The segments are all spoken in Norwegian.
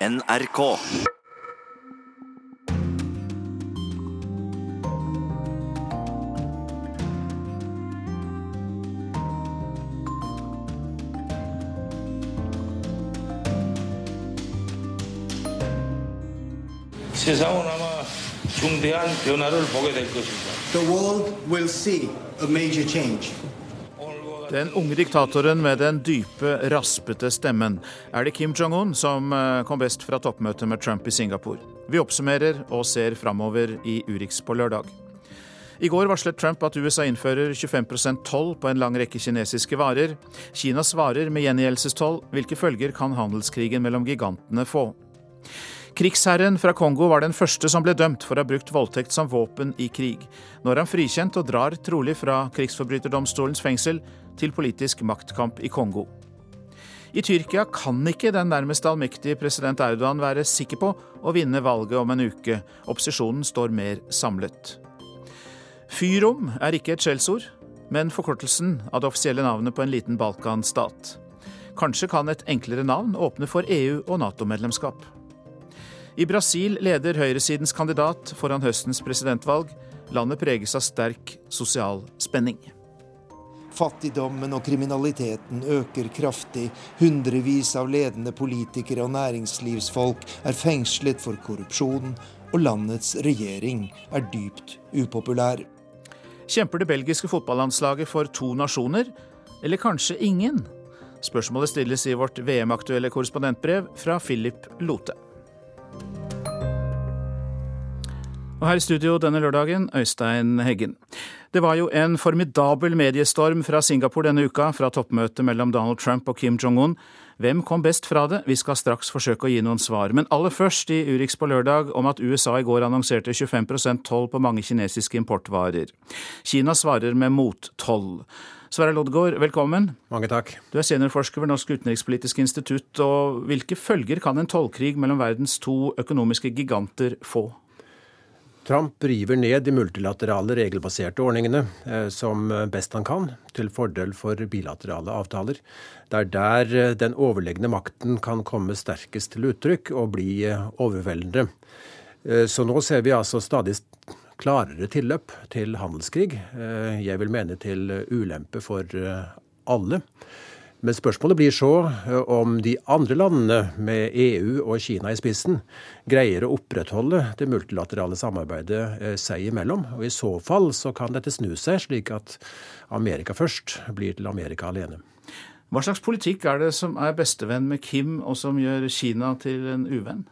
NRK. 세상은 아마 중대한 변화를 보게 될 것입니다. The world will see a major change. Den unge diktatoren med den dype, raspete stemmen er det Kim Jong-un som eh, kom best fra toppmøtet med Trump i Singapore. Vi oppsummerer og ser framover i Urix på lørdag. I går varslet Trump at USA innfører 25% toll på en lang rekke kinesiske varer. Kina svarer med gjengjeldelsestoll. Hvilke følger kan handelskrigen mellom gigantene få? Krigsherren fra Kongo var den første som ble dømt for å ha brukt voldtekt som våpen i krig. Nå er han frikjent og drar trolig fra krigsforbryterdomstolens fengsel til politisk maktkamp i Kongo. I Tyrkia kan ikke den nærmest allmektige president Erdogan være sikker på å vinne valget om en uke. Opposisjonen står mer samlet. Fyrom er ikke et skjellsord, men forkortelsen av det offisielle navnet på en liten Balkan-stat. Kanskje kan et enklere navn åpne for EU- og Nato-medlemskap. I Brasil leder høyresidens kandidat foran høstens presidentvalg. Landet preges av sterk sosial spenning. Fattigdommen og kriminaliteten øker kraftig. Hundrevis av ledende politikere og næringslivsfolk er fengslet for korrupsjon, og landets regjering er dypt upopulær. Kjemper det belgiske fotballandslaget for to nasjoner, eller kanskje ingen? Spørsmålet stilles i vårt VM-aktuelle korrespondentbrev fra Philip Lote. Og her i studio denne lørdagen, Øystein Heggen. Det var jo en formidabel mediestorm fra Singapore denne uka, fra toppmøtet mellom Donald Trump og Kim Jong-un. Hvem kom best fra det? Vi skal straks forsøke å gi noen svar. Men aller først i Urix på lørdag om at USA i går annonserte 25% toll på mange kinesiske importvarer. Kina svarer med mottoll. Sverre Loddgaard, velkommen. Mange takk. Du er seniorforsker ved Norsk utenrikspolitisk institutt. og Hvilke følger kan en tollkrig mellom verdens to økonomiske giganter få? Trump river ned de multilaterale regelbaserte ordningene eh, som best han kan, til fordel for bilaterale avtaler. Det er der eh, den overlegne makten kan komme sterkest til uttrykk og bli eh, overveldende. Eh, så nå ser vi altså stadig klarere tilløp til handelskrig. Eh, jeg vil mene til ulempe for eh, alle. Men spørsmålet blir så om de andre landene, med EU og Kina i spissen, greier å opprettholde det multilaterale samarbeidet seg imellom. Og I så fall så kan dette snu seg, slik at Amerika først blir til Amerika alene. Hva slags politikk er det som er bestevenn med Kim, og som gjør Kina til en uvenn?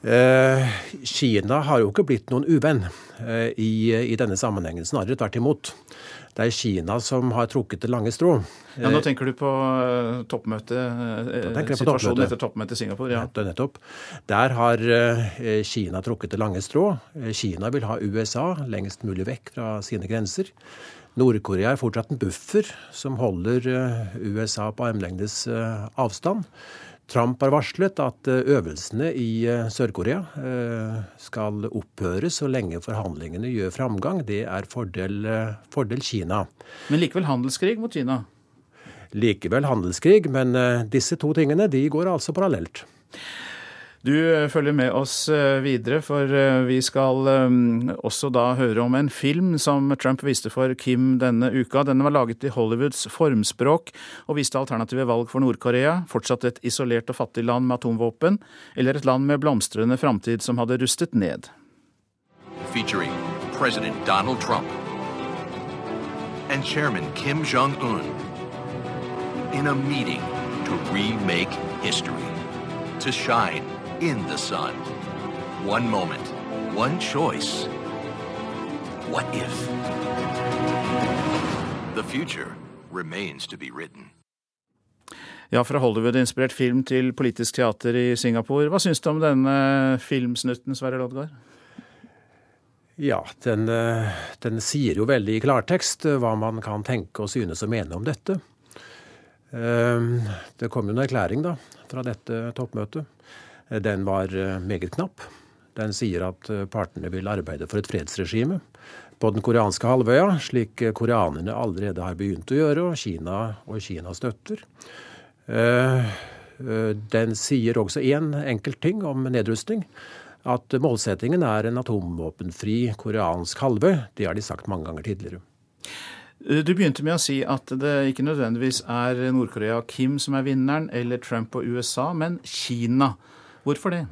Eh, Kina har jo ikke blitt noen uvenn eh, i, i, denne sammenhengen, snarere tvert imot. Det er Kina som har trukket det lange strå. Ja, Nå tenker du på uh, toppmøtet, uh, situasjonen etter toppmøtet i Singapore? Ja. ja nettopp. Der har uh, Kina trukket det lange strå. Kina vil ha USA lengst mulig vekk fra sine grenser. Nord-Korea er fortsatt en buffer som holder USA på armlengdes avstand. Trump har varslet at øvelsene i Sør-Korea skal opphøre så lenge forhandlingene gjør framgang. Det er fordel, fordel Kina. Men likevel handelskrig mot Kina? Likevel handelskrig, men disse to tingene de går altså parallelt. Du følger med oss videre, for vi skal også da høre om en film som Trump viste for Kim denne uka. Denne var laget i Hollywoods formspråk og viste alternative valg for Nord-Korea. Fortsatt et isolert og fattig land med atomvåpen, eller et land med blomstrende framtid som hadde rustet ned. Featuring President Donald Trump and Chairman Kim Jong-un in a meeting to remake history, to shine in the sun. One moment, one choice. What if? The future remains to be written. Ja, fra Hollywood-inspirert film til politisk teater i Singapore. Hva syns du om denne filmsnutten, Sverre Loddgaard? Ja, den, den, sier jo veldig i klartekst hva man kan tenke og synes og mene om dette. Det kom jo en erklæring da, fra dette toppmøtet. Den var meget knapp. Den sier at partene vil arbeide for et fredsregime på den koreanske halvøya, slik koreanerne allerede har begynt å gjøre, og Kina, og Kina støtter. Den sier også én enkelt ting om nedrustning. At målsettingen er en atomvåpenfri koreansk halvøy. Det har de sagt mange ganger tidligere. Du begynte med å si at det ikke nødvendigvis er Nord-Korea og Kim som er vinneren, eller Trump og USA, men Kina. Hvorfor det?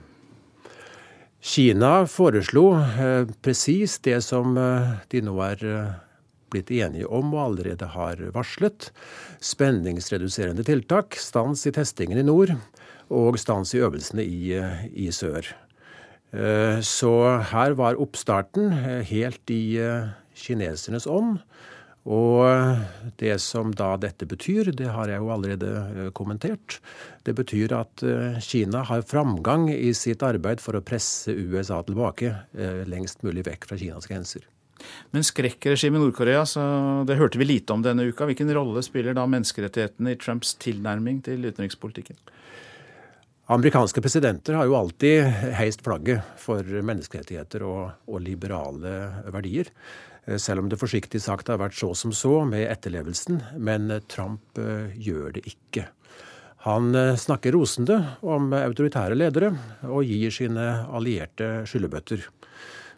Kina foreslo eh, presis det som eh, de nå er eh, blitt enige om og allerede har varslet. Spenningsreduserende tiltak, stans i testingen i nord og stans i øvelsene i, i sør. Eh, så her var oppstarten eh, helt i eh, kinesernes ånd. Og det som da dette betyr, det har jeg jo allerede kommentert. Det betyr at Kina har framgang i sitt arbeid for å presse USA tilbake lengst mulig vekk fra Kinas grenser. Men skrekkregimet i Nord-Korea, det hørte vi lite om denne uka. Hvilken rolle spiller da menneskerettighetene i Trumps tilnærming til utenrikspolitikken? Amerikanske presidenter har jo alltid heist flagget for menneskerettigheter og, og, liberale verdier. Eh, selv om det forsiktig sagt har vært så som så med etterlevelsen. Men Trump uh, gjør det ikke. Han uh, snakker rosende om autoritære ledere og gir sine allierte skyllebøtter.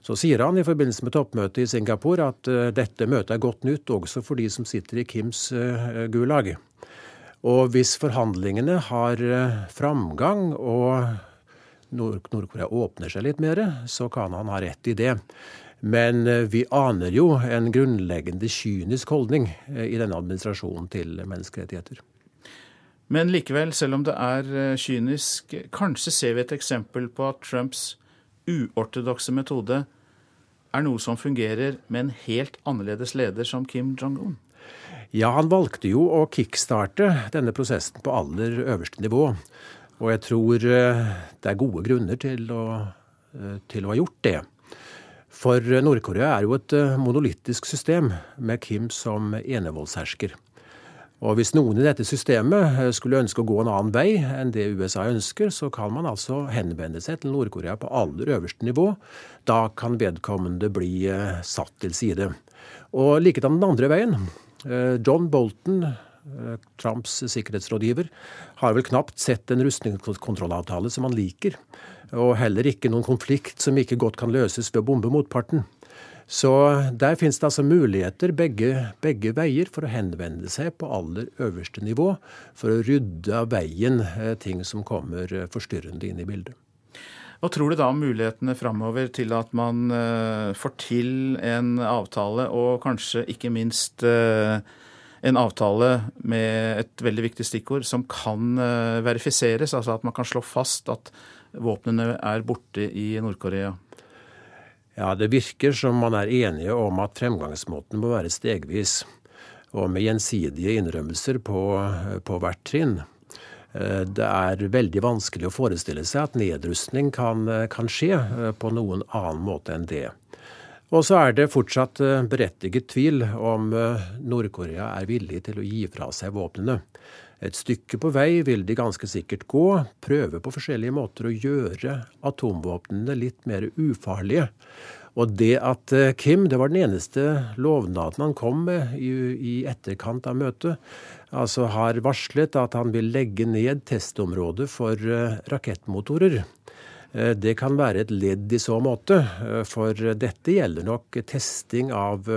Så sier han i forbindelse med toppmøtet i Singapore at dette møtet er godt nytt også for de som sitter i Kims gulag. Og hvis forhandlingene har eh, framgang og Nord-Korea åpner seg litt mer, så kan han ha rett i det. Men eh, vi aner jo en grunnleggende kynisk holdning eh, i denne administrasjonen til menneskerettigheter. Men likevel, selv om det er kynisk, kanskje ser vi et eksempel på at Trumps uortodokse metode er noe som fungerer med en helt annerledes leder som Kim Jong-un? Ja, han valgte jo å kickstarte denne prosessen på aller øverste nivå. Og jeg tror eh, det er gode grunner til å, eh, til å ha gjort det. For Nord-Korea er jo et eh, monolittisk system med Kim som enevoldshersker. Og hvis noen i dette systemet skulle ønske å gå en annen vei enn det USA ønsker, så kan man altså henvende seg til Nord-Korea på aller øverste nivå. Da kan vedkommende bli satt til side. Og likedan den andre veien. Eh, John Bolton, eh, Trumps sikkerhetsrådgiver, har vel knapt sett en rustningskontrollavtale som han liker. Og heller ikke noen konflikt som ikke godt kan løses ved å bombe motparten. Så der finnes det altså muligheter begge, begge, veier for å henvende seg på aller øverste nivå for å rydde av veien eh, ting som kommer forstyrrende inn i bildet. Hva tror du da om mulighetene framover til at man uh, får til en avtale, og kanskje ikke minst en avtale med et veldig viktig stikkord som kan verifiseres? Altså at man kan slå fast at våpnene er borte i Nord-Korea? Ja, det virker som man er enige om at fremgangsmåten må være stegvis, og med gjensidige innrømmelser på, på hvert trinn. Eh, det er veldig vanskelig å forestille seg at nedrustning kan, eh, kan skje eh, på noen annen måte enn det. Og så er det fortsatt berettiget tvil om Nord-Korea er villig til å gi fra seg våpnene. Et stykke på vei vil de ganske sikkert gå, prøve på forskjellige måter å gjøre atomvåpnene litt mer ufarlige. Og det at Kim, det var den eneste lovnaden han kom med i, i etterkant av møtet, altså har varslet at han vil legge ned testområdet for eh, rakettmotorer. Eh, det kan være et ledd i så måte, eh, for dette gjelder nok testing av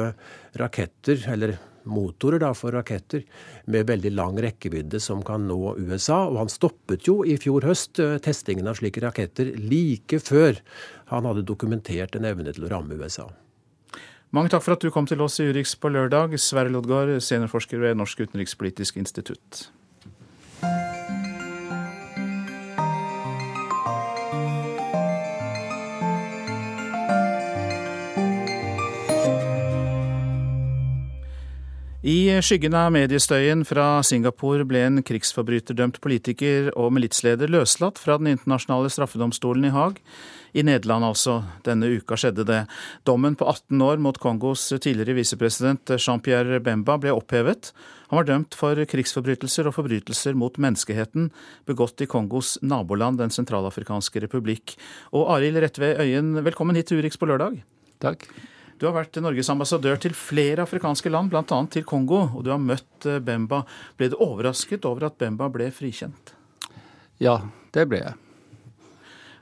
raketter, eller motorer da, for raketter med veldig lang rekkevidde som kan nå USA. Og han stoppet jo i fjor høst testingen av slike raketter like før han hadde dokumentert en evne til å ramme USA. Mange takk for at du kom til oss i Urix på lørdag, Sverre Lodgaard, seniorforsker ved Norsk utenrikspolitisk institutt. I skyggen av mediestøyen fra Singapore ble en krigsforbryterdømt politiker og militsleder løslatt fra Den internasjonale straffedomstolen i Haag. I Nederland altså. Denne uka skjedde det. Dommen på 18 år mot Kongos tidligere visepresident Jean-Pierre Bemba ble opphevet. Han var dømt for krigsforbrytelser og forbrytelser mot menneskeheten begått i Kongos naboland, Den sentralafrikanske republikk. Og Arild Rettve Øyen, velkommen hit til Urix på lørdag. Takk. Du har vært Norges ambassadør til flere afrikanske land, bl.a. til Kongo, og du har møtt Bemba. Ble du overrasket over at Bemba ble frikjent? Ja, det ble jeg.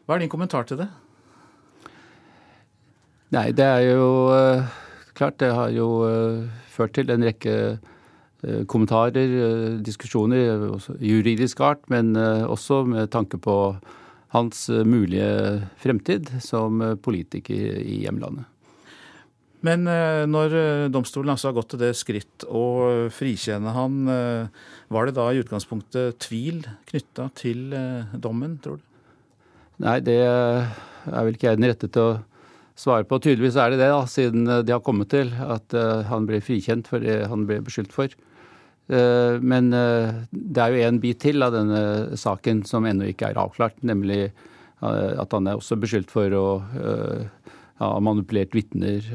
Hva er din kommentar til det? Nei, det er jo uh, klart det har jo uh, ført til en rekke kommentarer, diskusjoner, juridisk art, men også med tanke på hans mulige fremtid som politiker i hjemlandet. Men når domstolen altså har gått til det skritt å frikjenne han, var det da i utgangspunktet tvil knytta til dommen, tror du? Nei, det er vel ikke jeg den rette til å svare på. Tydeligvis er det det, da, siden eh, de har kommet til at han ble frikjent for det han ble beskyldt for. Men det er jo en bit til av denne saken som ennå ikke er avklart, nemlig at han er også beskyldt for å ha manipulert vitner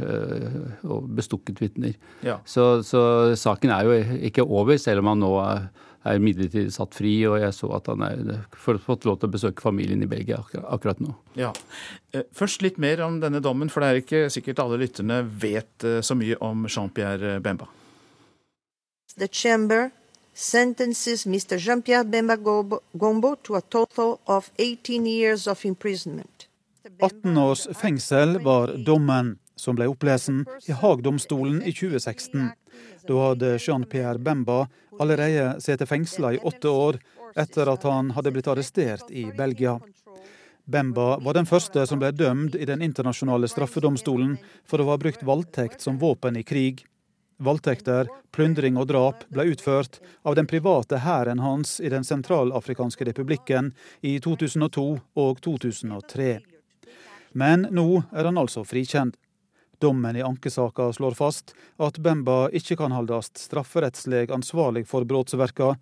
og bestukket vitner. Ja. Så, så, saken er jo ikke over, selv om han nå er er midlertidig satt fri, og jeg så at han har fått lov til å besøke familien i Belgia akkurat nå. Ja. Eh, først litt mer om denne dommen, for det er ikke sikkert alle lytterne vet eh, så mye om Jean-Pierre Bemba. The chamber sentences Mr. Jean-Pierre Bemba Gombo to a total of 18 years of imprisonment. 18 års fengsel var dommen som ble opplesen i Haagdomstolen i 2016. Da hadde Jean-Pierre Bemba allerede sittet fengsla i åtte år etter at han hadde blitt arrestert i Belgia. Bemba var den første som ble dømt i Den internasjonale straffedomstolen for å ha brukt voldtekt som våpen i krig. Voldtekter, plyndring og drap ble utført av den private hæren hans i Den sentralafrikanske republikken i 2002 og 2003. Men nå er han altså frikjent. Dommen i ankesaka slår fast at Bemba ikke kan holdes strafferettslig ansvarlig for brotsverka,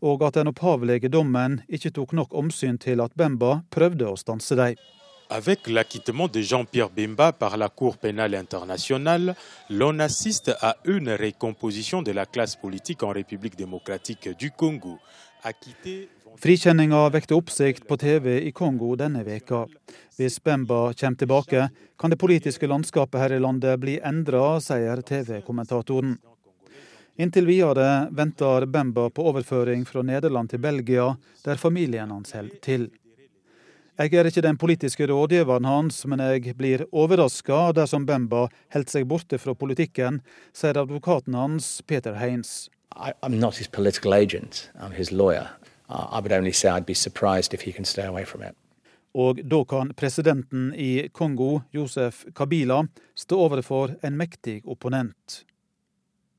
og at den opphavlige dommen ikke tok nok omsyn til at Bemba prøvde å stanse dem. Avec l'acquittement de Jean-Pierre Bemba par la Cour pénale internationale, l'on assiste à une récomposition de la classe politique en République démocratique du Congo. Frikjenninga vekte oppsikt på TV i Kongo denne veka. Hvis Bemba kommer tilbake, kan det politiske landskapet her i landet bli endra, sier TV-kommentatoren. Inntil videre venter Bemba på overføring fra Nederland til Belgia, der familien hans holder til. Jeg er ikke den politiske rådgiveren hans, men jeg blir overraska dersom Bemba holder seg borte fra politikken, sier advokaten hans, Peter Haines. I'm not his political agent, I'm his lawyer. I would only say I'd be surprised if he can stay away from it. Og da kan presidenten i Kongo, Josef Kabila, stå overfor en mektig opponent.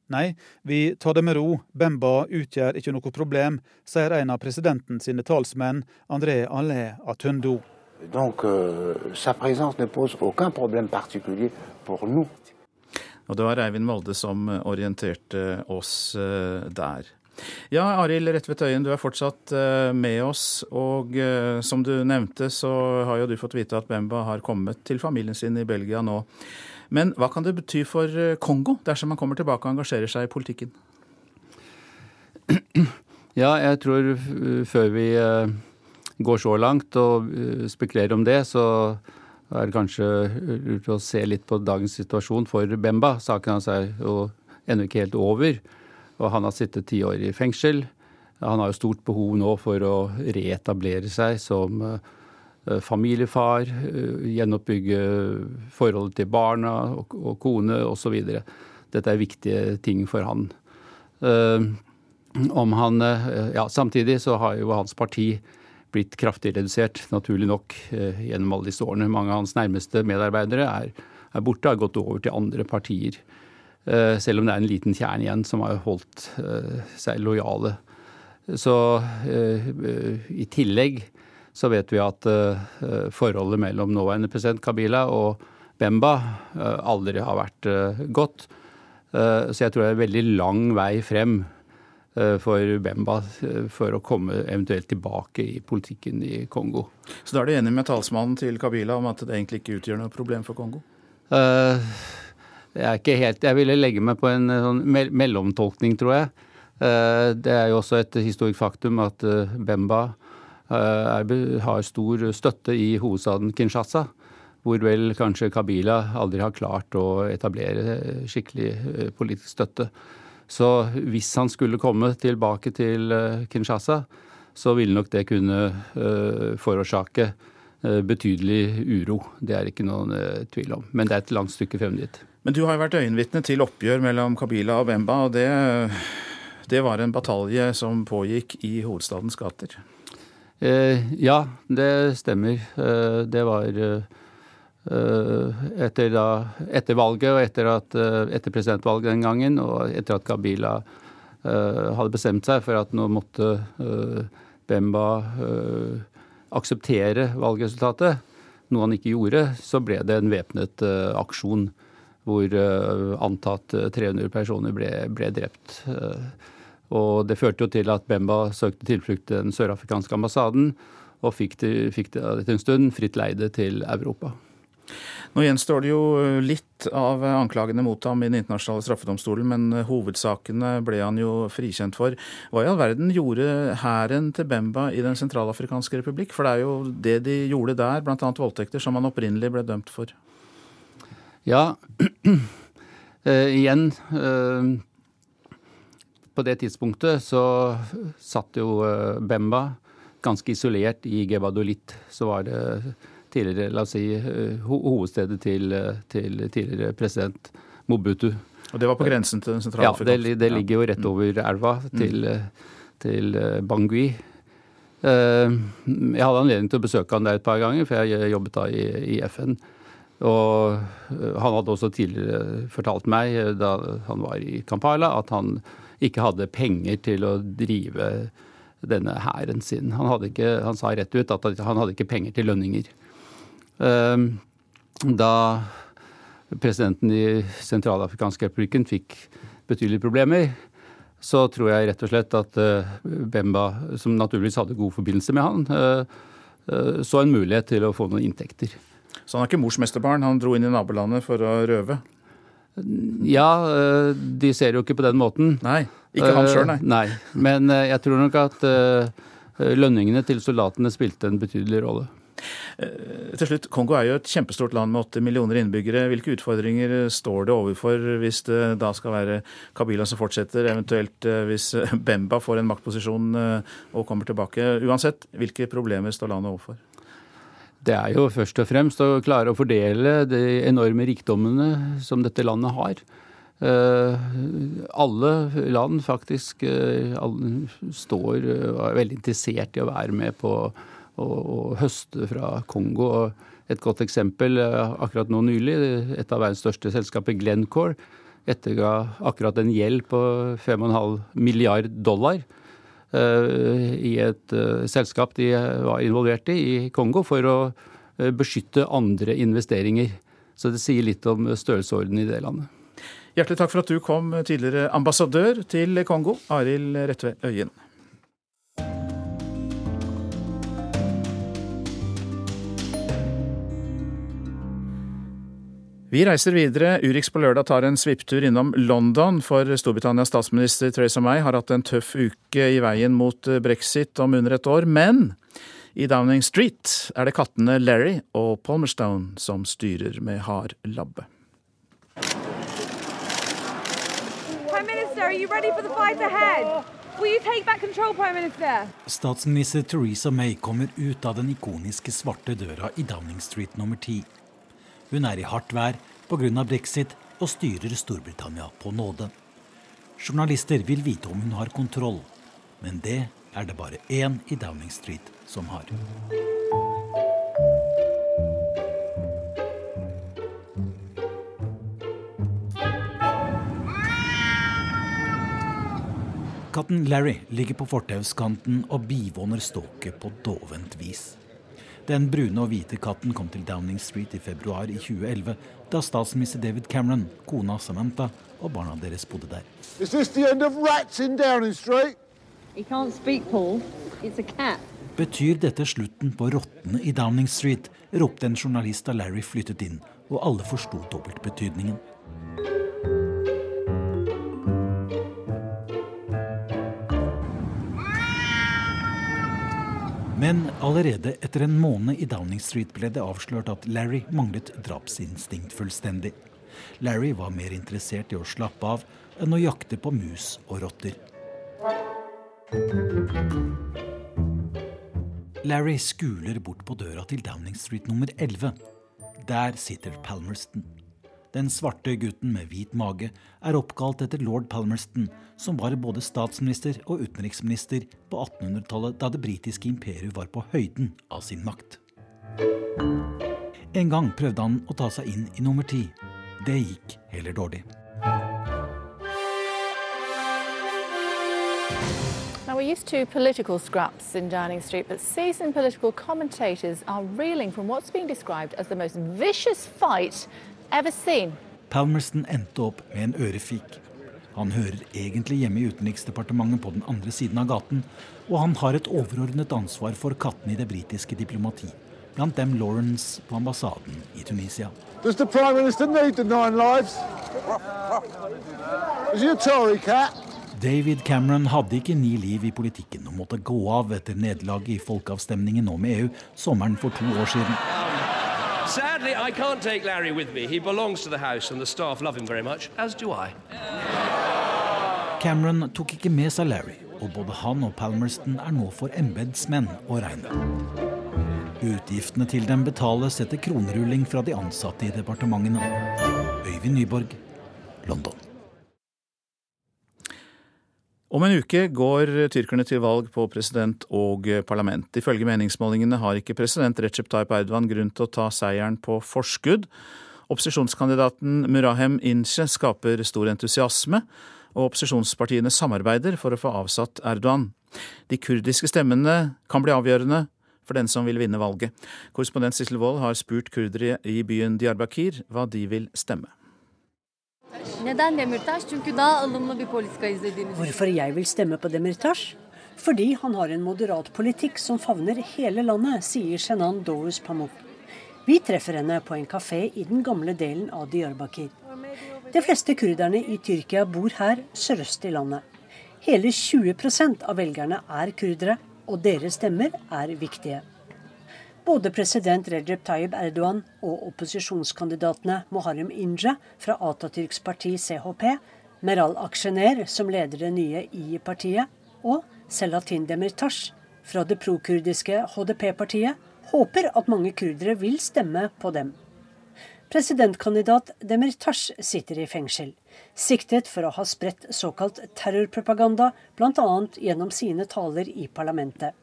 Nei, vi tar det med ro, Bemba utgjør ikke noe problem, sier en av presidenten sine talsmenn, André Allé Atundo. Donc, euh, sa présence ne pose aucun problème particulier pour nous. Og det var Eivind Molde som orienterte oss uh, der. Ja, Arild Retvedt Øyen, du er fortsatt eh, med oss. Og eh, som du nevnte, så har jo du fått vite at Bemba har kommet til familien sin i Belgia nå. Men hva kan det bety for eh, Kongo dersom han kommer tilbake og engasjerer seg i politikken? Ja, jeg tror før vi går så langt og spekulerer om det, så er det kanskje lurt å se litt på dagens situasjon for Bemba. Saken hans er jo ennå ikke helt over. Og han har sittet ti år i fengsel. Han har jo stort behov nå for å reetablere seg som eh, familiefar, eh, gjenoppbygge forholdet til barna og, og kone osv. Dette er viktige ting for han. Eh, om han ja, Samtidig så har jo hans parti blitt kraftig redusert, naturlig nok, gjennom alle disse årene. Mange av hans nærmeste medarbeidere er, er borte, har gått over til andre partier. Eh, selv om det er en liten kjerne igjen som har holdt eh, seg lojale. Så eh, i tillegg så vet vi at forholdet mellom nåværende president Kabila og Bemba aldri har vært godt. Så jeg tror det er en veldig lang vei frem for Bemba for å komme eventuelt tilbake i politikken i Kongo. Så da er du enig med talsmannen til Kabila om at det egentlig ikke utgjør noe problem for Kongo? Uh, jeg er ikke helt Jeg ville legge meg på en eh, sånn mellomtolkning, tror jeg. Eh, det er jo også et historisk faktum at eh, Bemba er, har stor støtte i hovedstaden Kinshasa. Hvor vel kanskje Kabila aldri har klart å etablere skikkelig politisk støtte. Så hvis han skulle komme tilbake til Kinshasa, så ville nok det kunne forårsake betydelig uro. Det er ikke noen tvil om. Men det er et langt stykke frem dit. Men du har jo vært øyenvitne til oppgjør mellom Kabila og Bemba, og det, det var en batalje som pågikk i hovedstadens gater? Eh, ja, det stemmer. Eh, det var Eh, etter, da, etter, valget og etter, at, eh, etter, presidentvalget den gangen, og etter at Kabila uh, hadde bestemt seg for at nå måtte uh, Bemba akseptere valgresultatet, noe han ikke gjorde, så ble det en væpnet aksjon hvor antatt 300 personer ble, ble drept. Og det førte jo til at Bemba søkte tilflukt til den sørafrikanske ambassaden, og fikk, det, fikk det etter en stund fritt leide til Europa. Nå gjenstår det jo litt av anklagene mot ham i Den internasjonale straffedomstolen, men hovedsakene ble han jo frikjent for. Hva i all verden gjorde hæren til Bemba i Den sentralafrikanske republikk? For det er jo det de gjorde der, bl.a. voldtekter, som han opprinnelig ble dømt for. Ja, uh, igjen uh, På det tidspunktet så satt jo uh, Bemba ganske isolert i Gebadolit. Så var det tidligere, la oss si, eh, hovedstedet til, til tidligere president Mobutu. Og det var på grensen til den sentrale Ja, det, det ligger jo rett over elva til, mm. til eh, Bangui. Jeg hadde anledning til å besøke han der et par ganger, for jeg jobbet da i, i FN. Og han hadde også tidligere fortalt meg, da han var i Kampala, at han ikke hadde penger til å drive denne hæren sin. Han, ikke, han, sa rett ut at han hadde ikke penger til lønninger. Ehm, da presidenten i Sentralafrikanske republikken fikk betydelige problemer, så tror jeg rett og slett at eh, Bemba, som naturligvis hadde god forbindelse med han, eh, eh, så en mulighet til å få noen inntekter. Så han er ikke mors mesterbarn? Han dro inn i nabolandet for å røve? Ja, de ser jo ikke på den måten. Nei, ikke han sjøl, nei. nei. Men jeg tror nok at lønningene til soldatene spilte en betydelig rolle. Eh, til slutt, Kongo er jo et kjempestort land med åtte millioner innbyggere. Hvilke utfordringer står det overfor hvis det da skal være Kabila som fortsetter, eventuelt eh, hvis Bemba får en maktposisjon eh, og kommer tilbake? Uansett, hvilke problemer står landet overfor? Det er jo først og fremst å klare å fordele de enorme rikdommene som dette landet har. alle land faktisk står og er veldig interessert i å være med på å, høste fra Kongo. Et godt eksempel eh, akkurat nå nylig, et av verdens største selskaper, Glencore, etterga akkurat en gjeld på 5,5 milliard dollar i et uh, selskap de var involvert i i Kongo, for å beskytte andre investeringer. Så det sier litt om størrelsesordenen i det landet. Hjertelig takk for at du kom, tidligere ambassadør til Kongo, Arild Rettve Øyen. Vi reiser videre. Urix på lørdag tar en svipptur innom London, for Storbritannias statsminister Theresa May har hatt en tøff uke i veien mot brexit om under et år. Men i Downing Street er det kattene Larry og Palmerstone som styrer med hard labbe. Statsminister Theresa May kommer ut av den ikoniske svarte døra i Downing Street nummer ti. Hun er i hardt vær pga. brexit og styrer Storbritannia på nåde. Journalister vil vite om hun har kontroll, men det er det bare én i Downing Street som har. Katten Larry ligger på fortauskanten og bivåner ståket på dovent vis. Den brune og hvite katten kom til Downing Street i februar i 2011, da statsminister David Cameron, kona Samantha og barna deres bodde der. Betyr dette slutten på rottene i Downing Street? ropte en journalist da Larry flyttet inn, og alle forsto dobbeltbetydningen. Men allerede etter en måned i Downing Street ble det avslørt at Larry manglet drapsinstinkt fullstendig. Larry var mer interessert i å slappe av enn å jakte på mus og rotter. Larry skuler bort på døra til Downing Street nummer 11. Der sitter Palmerston. Den svarte gutten med hvit mage er oppkalt etter lord Palmerston, som var både statsminister og utenriksminister på 1800-tallet, da det britiske imperiet var på høyden av sin makt. En gang prøvde han å ta seg inn i nummer ti. Det gikk heller dårlig. Now, we're used to political scraps in Downing Street, but seasoned political commentators are reeling from what's being described as the most vicious fight ever seen. Palmerston endte opp med en ørefik. Han hører egentlig hjemme i Utenriksdepartementet på den andre siden av gaten, og han har et overordnet ansvar for kattene i det britiske diplomati, blant dem Lawrence på ambassaden i Tunisia. Does the Prime Minister need the nine lives? Is he a Tory cat? David Cameron hadde ikke ni liv i politikken og måtte gå av etter nederlaget i folkeavstemningen om EU sommeren for to år siden. Sadly, I can't take Larry with me. He belongs to the house, and the staff love him very much, as do I. Cameron tok ikke med seg Larry, og både han og Palmerston er nå for embetsmenn å regne. Utgiftene til dem betales etter kronerulling fra de ansatte i departementene. Øyvind Nyborg, London. Om en uke går tyrkerne til valg på president og parlament. Ifølge meningsmålingene har ikke president Recep Tayyip Erdogan grunn til å ta seieren på forskudd. Opposisjonskandidaten Murahem Ince skaper stor entusiasme, og opposisjonspartiene samarbeider for å få avsatt Erdogan. De kurdiske stemmene kan bli avgjørende for den som vil vinne valget. Korrespondent Sissel Wold har spurt kurdere i byen Diyarbakir hva de vil stemme. Neden Demirtaş? Çünkü daha alımlı bir politika izlediğimiz Hvorfor jeg vil stemme på Demirtaş? Fordi han har en moderat politikk som favner hele landet, sier Shenan Dohus Pamuk. Vi treffer henne på en kafé i den gamle delen av Diyarbakir. De fleste kurderne i Tyrkia bor her sørøst i landet. Hele 20% av velgerne er kurdere, og deres stemmer er viktige. Både president Recep Tayyip Erdogan og opposisjonskandidatene Muharrem Inja fra Atatürks parti CHP, Meral Aksjener, som leder det nye i-partiet, og Selatin Demirtas fra det prokurdiske HDP-partiet, håper at mange kurdere vil stemme på dem. Presidentkandidat Demirtas sitter i fengsel, siktet for å ha spredt såkalt terrorpropaganda, bl.a. gjennom sine taler i parlamentet.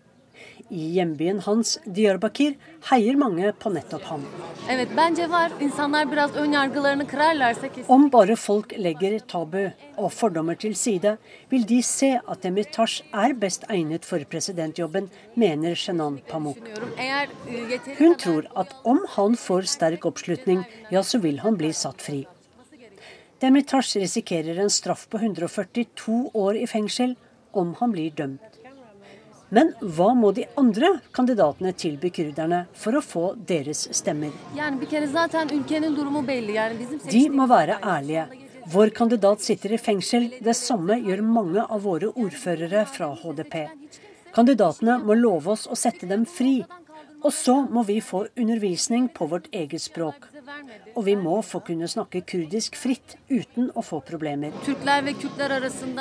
I hjembyen hans, Diyarbakir, heier mange på nettopp ham. Om bare folk legger tabu og fordommer til side, vil de se at Demirtas er best egnet for presidentjobben, mener Shenan Pamuk. E, Hun tror at om han får sterk oppslutning, ja, så vil han bli satt fri. Demirtas risikerer en straff på 142 år i fengsel om han blir dømt. Men hva må de andre kandidatene tilby kurderne for å få deres stemmer? De må være ærlige. Vår kandidat sitter i fengsel. Det samme gjør mange av våre ordførere fra HDP. Kandidatene må love oss å sette dem fri. Og så må vi få undervisning på vårt eget språk. Og vi må få kunne snakke kurdisk fritt uten å få problemer.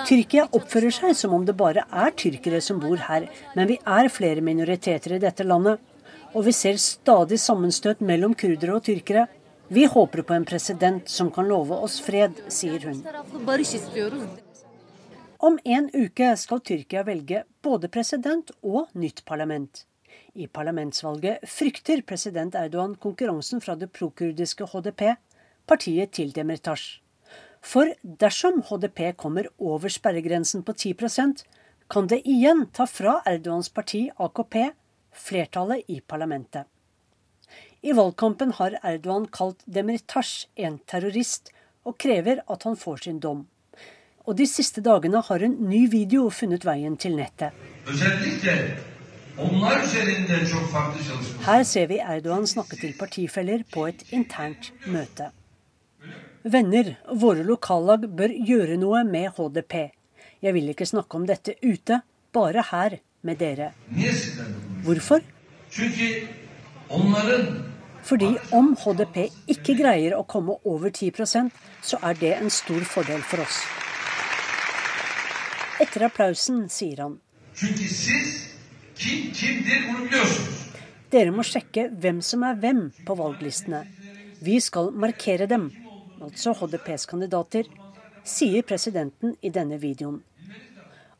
Tyrkia oppfører seg som om det bare er tyrkere som bor her, men vi er flere minoriteter i dette landet. Og vi ser stadig sammenstøt mellom kurdere og tyrkere. Vi håper på en president som kan love oss fred, sier hun. Om en uke skal Tyrkia velge både president og nytt parlament. I parlamentsvalget frykter president Erdogan konkurransen fra det prokurdiske HDP, partiet til Demirtas. For dersom HDP kommer over sperregrensen på 10% kan det igjen ta fra Erdogans parti AKP flertallet i parlamentet. I valgkampen har Erdogan kalt Demirtas en terrorist, og krever at han får sin dom. Og de siste dagene har en ny video funnet veien til nettet. Özellikle Her ser vi Erdogan snakke til partifeller på et internt møte. Venner, våre lokallag bør gjøre noe med HDP. Jeg vil ikke snakke om dette ute, bare her med dere. Hvorfor? Fordi om HDP ikke greier å komme over 10% så er det en stor fordel for oss. Etter applausen sier han çünkü siz Kim kimdir bunu biliyorsunuz. Dere må sjekke hvem som er hvem på valglistene. Vi skal markere dem, altså HDPs kandidater, sier presidenten i denne videoen.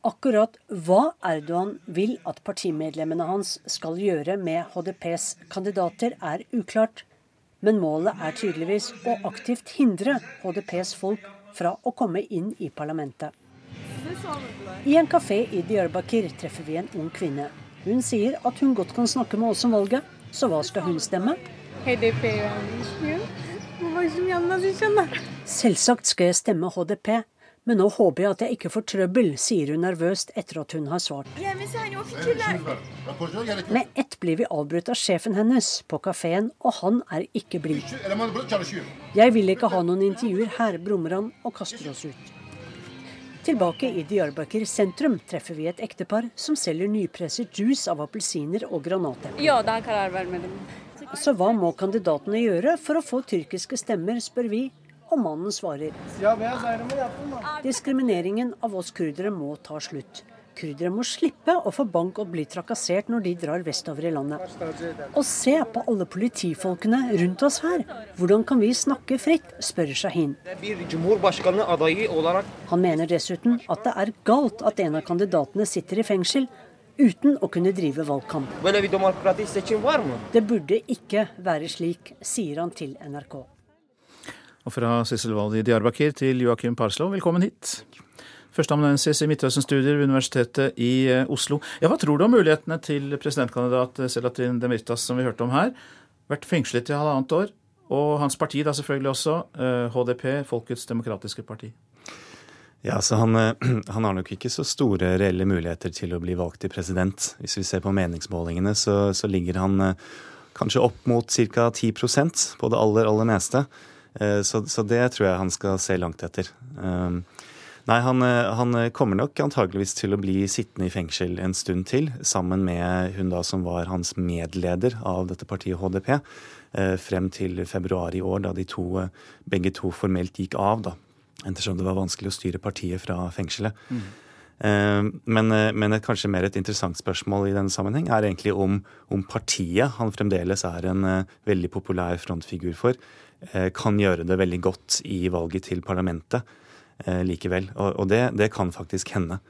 Akkurat hva Erdogan vil at partimedlemmene hans skal gjøre med HDPs kandidater, er uklart. Men målet er tydeligvis å aktivt hindre HDPs folk fra å komme inn i parlamentet. I en kafé i Diyarbakir treffer vi en ung kvinne. Hun sier at hun godt kan snakke med oss om valget, så hva skal hun stemme? Selvsagt skal jeg stemme HDP, men nå håper jeg at jeg ikke får trøbbel, sier hun nervøst etter at hun har svart. Med ett blir vi avbrutt av sjefen hennes på kafeen, og han er ikke blid. Jeg vil ikke ha noen intervjuer her, brummer han og kaster oss ut. Tilbake i Diyarbakir sentrum treffer vi et ektepar som selger nypresset juice av appelsiner og granater. Så hva må kandidatene gjøre for å få tyrkiske stemmer, spør vi, og mannen svarer. Diskrimineringen av oss kurdere må ta slutt. Kurdere må slippe å få bank og bli trakassert når de drar vestover i landet. Og se på alle politifolkene rundt oss her. Hvordan kan vi snakke fritt, spør Shahin. Han mener dessuten at det er galt at en av kandidatene sitter i fengsel uten å kunne drive valgkamp. Det burde ikke være slik, sier han til NRK. Og fra Sissel Wold i Diyarbakir til Joakim Parslow, velkommen hit. Førsteamanuensis i Midtøsten-studier ved Universitetet i eh, Oslo. Ja, Hva tror du om mulighetene til presidentkandidat Selatin Demirtas, som vi hørte om her? Vært fengslet i halvannet år. Og hans parti da selvfølgelig også, HDP, eh, Folkets demokratiske parti. Ja, så han, eh, han, har nok ikke så store reelle muligheter til å bli valgt til president. Hvis vi ser på meningsmålingene, så, så ligger han kanskje opp mot ca. 10 på det aller, aller meste. Så, så, det tror jeg han skal se langt etter. Nei, han, han, kommer nok antageligvis til å bli sittende i fengsel en stund til, sammen med hun da som var hans medleder av dette partiet HDP, frem til februar i år, da de to, begge to formelt gikk av, da. Ettersom det var vanskelig å styre partiet fra fengselet. Mm. Men, men et, kanskje mer et interessant spørsmål i denne sammenheng er egentlig om, om partiet han fremdeles er en veldig populær frontfigur for, Eh, kan gjøre det veldig godt i valget til parlamentet eh, likevel. Og, det, det, kan faktisk hende.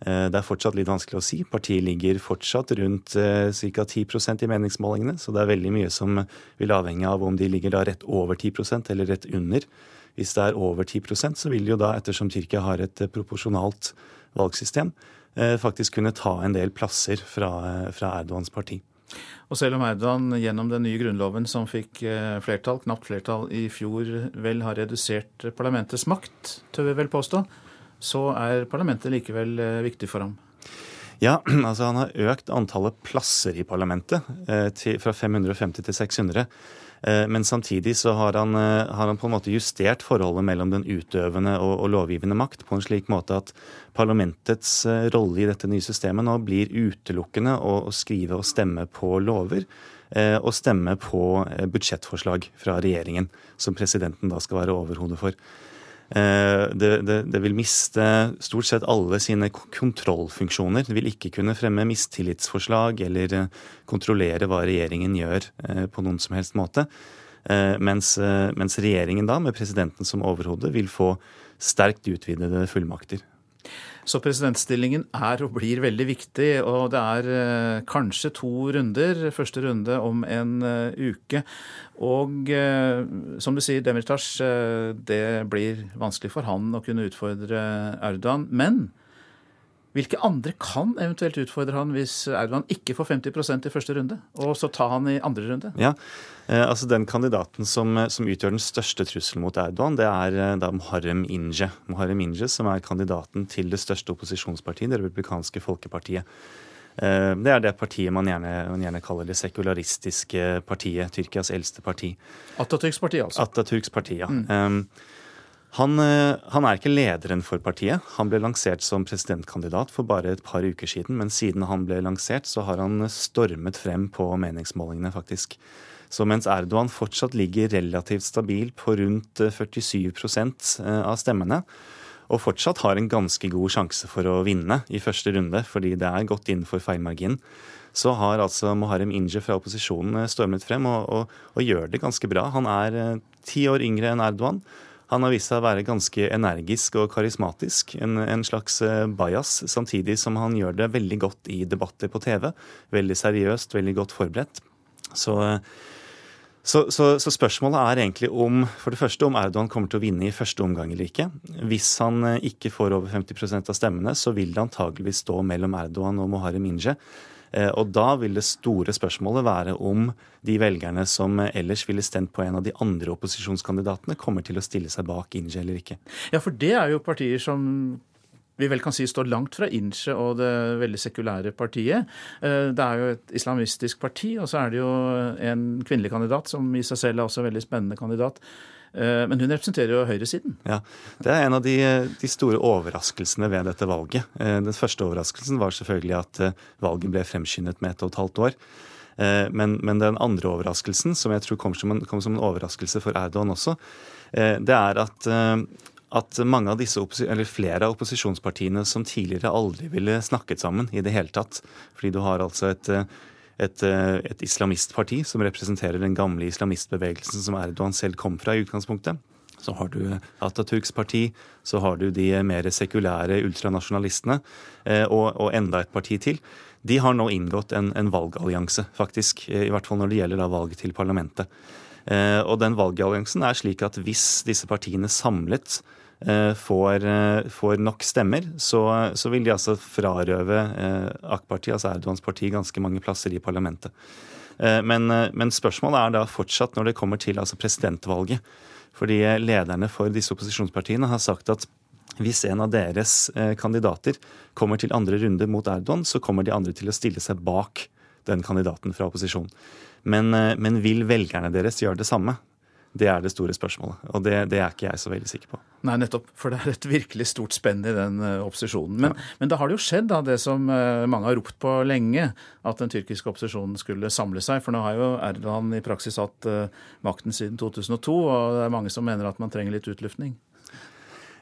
Eh, det er fortsatt litt vanskelig å si. Partiet ligger fortsatt rundt ca. 10% i meningsmålingene, så det er veldig mye som vil avhenge av om de ligger da rett over 10% eller rett under. Hvis det er over 10% så vil jo da, ettersom Tyrkia har et proporsjonalt valgsystem, faktisk kunne ta en del plasser fra, fra Erdogans parti. Og selv om Erdogan gjennom den nye grunnloven som fikk eh, flertall, knapt flertall i fjor, vel har redusert parlamentets makt, tør vi vel påstå, så er parlamentet likevel eh, viktig for ham. Ja, altså han har økt antallet plasser i parlamentet eh, til, fra 550 til 600. Eh, men samtidig så har han, eh, har han, på en måte justert forholdet mellom den utøvende og, og, lovgivende makt på en slik måte at parlamentets eh, rolle i dette nye systemet nå blir utelukkende å, å skrive og stemme på lover. Og stemme på budsjettforslag fra regjeringen, som presidenten da skal være overhode for. Det, det, det, vil miste stort sett alle sine kontrollfunksjoner. Det vil ikke kunne fremme mistillitsforslag eller kontrollere hva regjeringen gjør på noen som helst måte. Mens, mens regjeringen da, med presidenten som overhode, vil få sterkt utvidede fullmakter. Så presidentstillingen er og blir veldig viktig, og det er eh, kanskje to runder. Første runde om en uh, uke. Og uh, som du sier, Demirtas, det blir vanskelig for han å kunne utfordre Erdogan. Men hvilke andre kan eventuelt utfordre han hvis Erdogan ikke får 50% i første runde, og så ta han i andre runde? Ja, eh, altså Den kandidaten som, som, utgjør den største trusselen mot Erdogan, det er eh, da Muharrem Inje. Muharrem Inje, Som er kandidaten til det største opposisjonspartiet, det republikanske folkepartiet. Eh, det er det partiet man gjerne, man gjerne, kaller det sekularistiske partiet. Tyrkias eldste parti. Atatürks parti, altså. Atatürks parti, ja. Mm. Han, eh, han, er ikke lederen for partiet. Han ble lansert som presidentkandidat for bare et par uker siden. Men siden han ble lansert, så har han stormet frem på meningsmålingene, faktisk. Så mens Erdogan fortsatt ligger relativt stabil på rundt 47 eh, eh, av stemmene, og fortsatt har en ganske god sjanse for å vinne i første runde, fordi det er godt innenfor feilmarginen, så har altså Moharem Inje fra opposisjonen stormet frem og, og, og gjør det ganske bra. Han er ti år yngre enn Erdogan. Han har vist seg å være ganske energisk og karismatisk, en, en slags eh, bajas, samtidig som han gjør det veldig godt i debatter på TV. Veldig seriøst, veldig godt forberedt. Så så, så, så, spørsmålet er egentlig om for det første om Erdogan kommer til å vinne i første omgang eller ikke. Hvis han eh, ikke får over 50% av stemmene, så vil det antageligvis stå mellom Erdogan og Moharem Inje. Eh, og da vil det store spørsmålet være om de velgerne som ellers ville stemt på en av de andre opposisjonskandidatene, kommer til å stille seg bak Inje eller ikke. Ja, for det er jo partier som vi vel kan si står langt fra Inche og det veldig sekulære partiet. Eh, det er jo et islamistisk parti, og så er det jo en kvinnelig kandidat, som i seg selv er også en veldig spennende kandidat. Eh, men hun representerer jo høyresiden. Ja, Det er en av de, de, store overraskelsene ved dette valget. Eh, den første overraskelsen var selvfølgelig at valget ble fremskyndet med ett og et halvt år. Men, men, den andre overraskelsen, som jeg tror kom som, en, kom som en overraskelse for Erdogan også, det er at at mange av disse, eller flere av opposisjonspartiene som tidligere aldri ville snakket sammen i det hele tatt, fordi du har altså et, et, et islamistparti som representerer den gamle islamistbevegelsen som Erdogan selv kom fra i utgangspunktet. Så har du Atatürks parti, så har du de mer sekulære ultranasjonalistene, eh, og, og enda et parti til. De har nå inngått en, en valgallianse, faktisk. I hvert fall når det gjelder valget til parlamentet. Eh, og den valgalliansen er slik at hvis disse partiene samlet eh, får, eh, får nok stemmer, så, så, vil de altså frarøve AK-partiet, altså Erdogans parti, ganske mange plasser i parlamentet. Men, men, spørsmålet er da fortsatt når det kommer til altså presidentvalget. Fordi lederne for disse opposisjonspartiene har sagt at hvis en av deres kandidater kommer til andre runde mot Erdogan, så kommer de andre til å stille seg bak den kandidaten fra opposisjonen. Men, eh, men, vil velgerne deres gjøre det samme? Det er det store spørsmålet. Og det, det, er ikke jeg så veldig sikker på. Nei, nettopp. For det er et virkelig stort spenn i den uh, opposisjonen. Men, ja. men, da har det jo skjedd, da, det som uh, mange har ropt på lenge, at den tyrkiske opposisjonen skulle samle seg. For nå har jo Erdogan i praksis hatt uh, makten siden 2002, og det er mange som mener at man trenger litt utluftning.